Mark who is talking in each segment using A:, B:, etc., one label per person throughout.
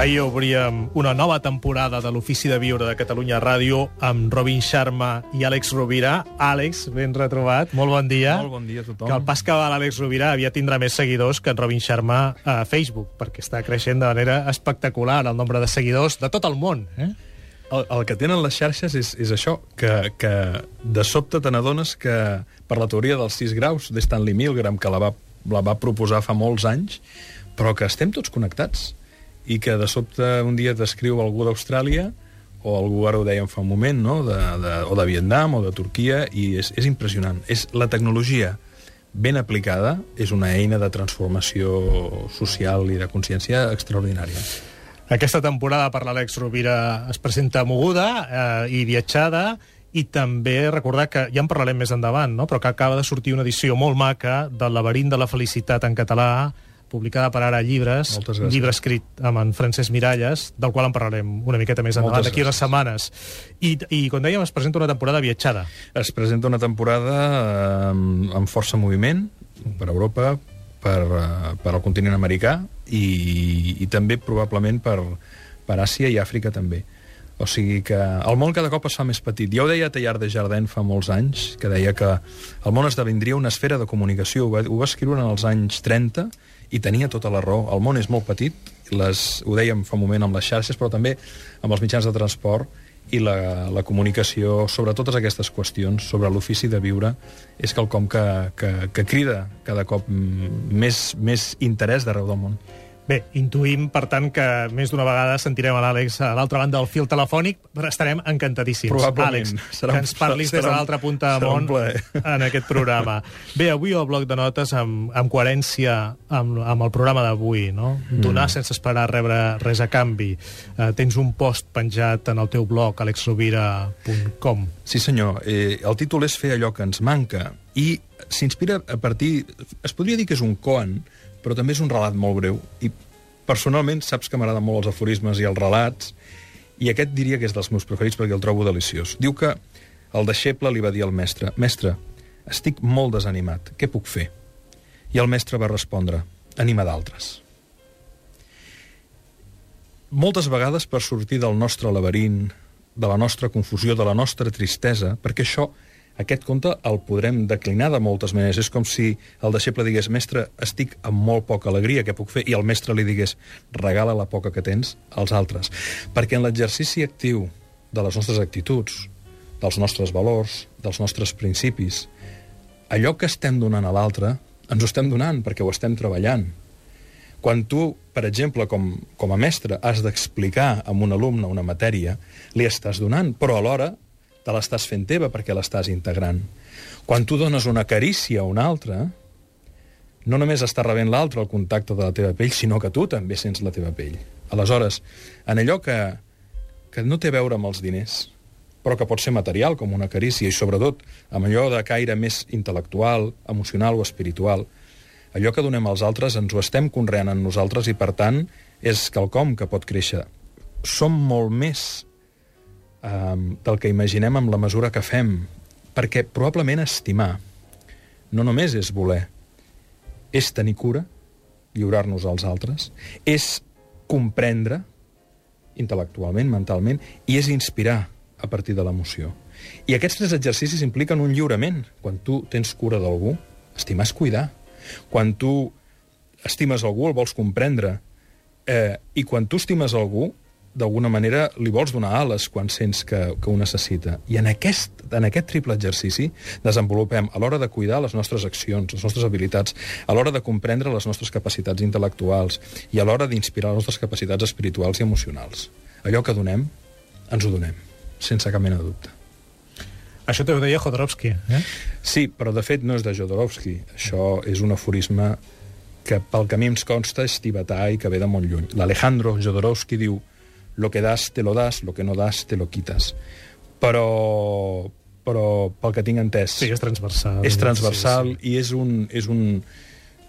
A: Ahir obríem una nova temporada de l'Ofici de Viure de Catalunya Ràdio amb Robin Sharma i Àlex Rovira. Àlex, ben retrobat, molt bon dia.
B: Molt bon dia a tothom.
A: Que el pas que va l'Àlex Rovira havia tindrà més seguidors que en Robin Sharma a Facebook, perquè està creixent de manera espectacular el nombre de seguidors de tot el món. Eh?
B: El, el que tenen les xarxes és, és això, que, que de sobte te n'adones que per la teoria dels 6 graus d'Stanley Milgram, que la va, la va proposar fa molts anys, però que estem tots connectats i que de sobte un dia t'escriu algú d'Austràlia o algú, ara ho dèiem fa un moment, no? de, de, o de Vietnam o de Turquia, i és, és impressionant. És la tecnologia ben aplicada és una eina de transformació social i de consciència extraordinària.
A: Aquesta temporada per l'Àlex Rovira es presenta moguda eh, i viatjada, i també recordar que ja en parlarem més endavant, no? però que acaba de sortir una edició molt maca del Laberint de la Felicitat en català, publicada per ara Llibres, llibre escrit amb en Francesc Miralles, del qual en parlarem una miqueta més endavant, d'aquí unes setmanes. I, I, com dèiem, es presenta una temporada viatjada.
B: Es presenta una temporada eh, amb força moviment per Europa, per, eh, per al continent americà i, i també probablement per, per Àsia i Àfrica també. O sigui que el món cada cop es fa més petit. Ja ho deia Teilhard de Jardin fa molts anys, que deia que el món esdevindria una esfera de comunicació. Ho va, ho va escriure en els anys 30 i tenia tota la raó. El món és molt petit, les, ho dèiem fa un moment amb les xarxes, però també amb els mitjans de transport i la, la comunicació sobre totes aquestes qüestions, sobre l'ofici de viure, és quelcom que, que, que crida cada cop més, més interès d'arreu del món.
A: Bé, intuïm, per tant, que més d'una vegada sentirem a l'Àlex a l'altra banda del fil telefònic, però estarem encantadíssims.
B: Probablement.
A: Àlex, serà que ens parlis serà, des de l'altra punta del món en aquest programa. Bé, avui el bloc de notes, amb, amb coherència amb, amb el programa d'avui, no? Mm. Donar sense esperar rebre res a canvi. Uh, tens un post penjat en el teu blog, alexrovira.com.
B: Sí, senyor. Eh, el títol és Fer allò que ens manca i s'inspira a partir... Es podria dir que és un koan, però també és un relat molt breu. I personalment saps que m'agraden molt els aforismes i els relats, i aquest diria que és dels meus preferits perquè el trobo deliciós. Diu que el deixeble li va dir al mestre, «Mestre, estic molt desanimat, què puc fer?» I el mestre va respondre, «Anima d'altres». Moltes vegades per sortir del nostre laberint, de la nostra confusió, de la nostra tristesa, perquè això aquest conte el podrem declinar de moltes maneres. És com si el deixeble digués, mestre, estic amb molt poca alegria, què puc fer? I el mestre li digués, regala la poca que tens als altres. Perquè en l'exercici actiu de les nostres actituds, dels nostres valors, dels nostres principis, allò que estem donant a l'altre, ens ho estem donant perquè ho estem treballant. Quan tu, per exemple, com, com a mestre, has d'explicar a un alumne una matèria, li estàs donant, però alhora te l'estàs fent teva perquè l'estàs integrant. Quan tu dones una carícia a un altre, no només està rebent l'altre el contacte de la teva pell, sinó que tu també sents la teva pell. Aleshores, en allò que, que no té a veure amb els diners, però que pot ser material, com una carícia, i sobretot amb allò de caire més intel·lectual, emocional o espiritual, allò que donem als altres ens ho estem conreant en nosaltres i, per tant, és quelcom que pot créixer. Som molt més eh, del que imaginem amb la mesura que fem, perquè probablement estimar no només és voler, és tenir cura, lliurar-nos als altres, és comprendre intel·lectualment, mentalment, i és inspirar a partir de l'emoció. I aquests tres exercicis impliquen un lliurament. Quan tu tens cura d'algú, estimar és cuidar. Quan tu estimes algú, el vols comprendre. Eh, I quan tu estimes algú, d'alguna manera li vols donar ales quan sents que, que ho necessita. I en aquest, en aquest triple exercici desenvolupem a l'hora de cuidar les nostres accions, les nostres habilitats, a l'hora de comprendre les nostres capacitats intel·lectuals i a l'hora d'inspirar les nostres capacitats espirituals i emocionals. Allò que donem, ens ho donem, sense cap mena de dubte.
A: Això t'ho deia Jodorowsky, eh?
B: Sí, però de fet no és de Jodorowsky. Això és un aforisme que pel camí ens consta és tibetà i que ve de molt lluny. L'Alejandro Jodorowsky diu lo que das te lo das, lo que no das te lo quitas. Però, però pel que tinc entès...
A: Sí, és transversal.
B: És transversal sí, sí. i és un, és un,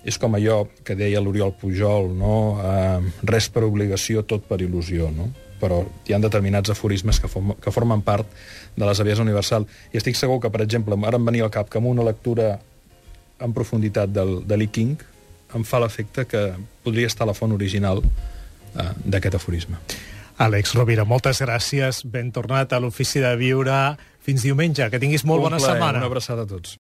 B: és com allò que deia l'Oriol Pujol, no? Uh, res per obligació, tot per il·lusió, no? però hi ha determinats aforismes que, form, que formen part de la saviesa universal. I estic segur que, per exemple, ara em venia al cap que amb una lectura en profunditat del, de Lee King em fa l'efecte que podria estar la font original uh, d'aquest aforisme.
A: Àlex Rovira, moltes gràcies. Ben tornat a l'Ofici de Viure. Fins diumenge. Que tinguis molt
B: Un
A: bona
B: plaer,
A: setmana.
B: Una abraçada a tots.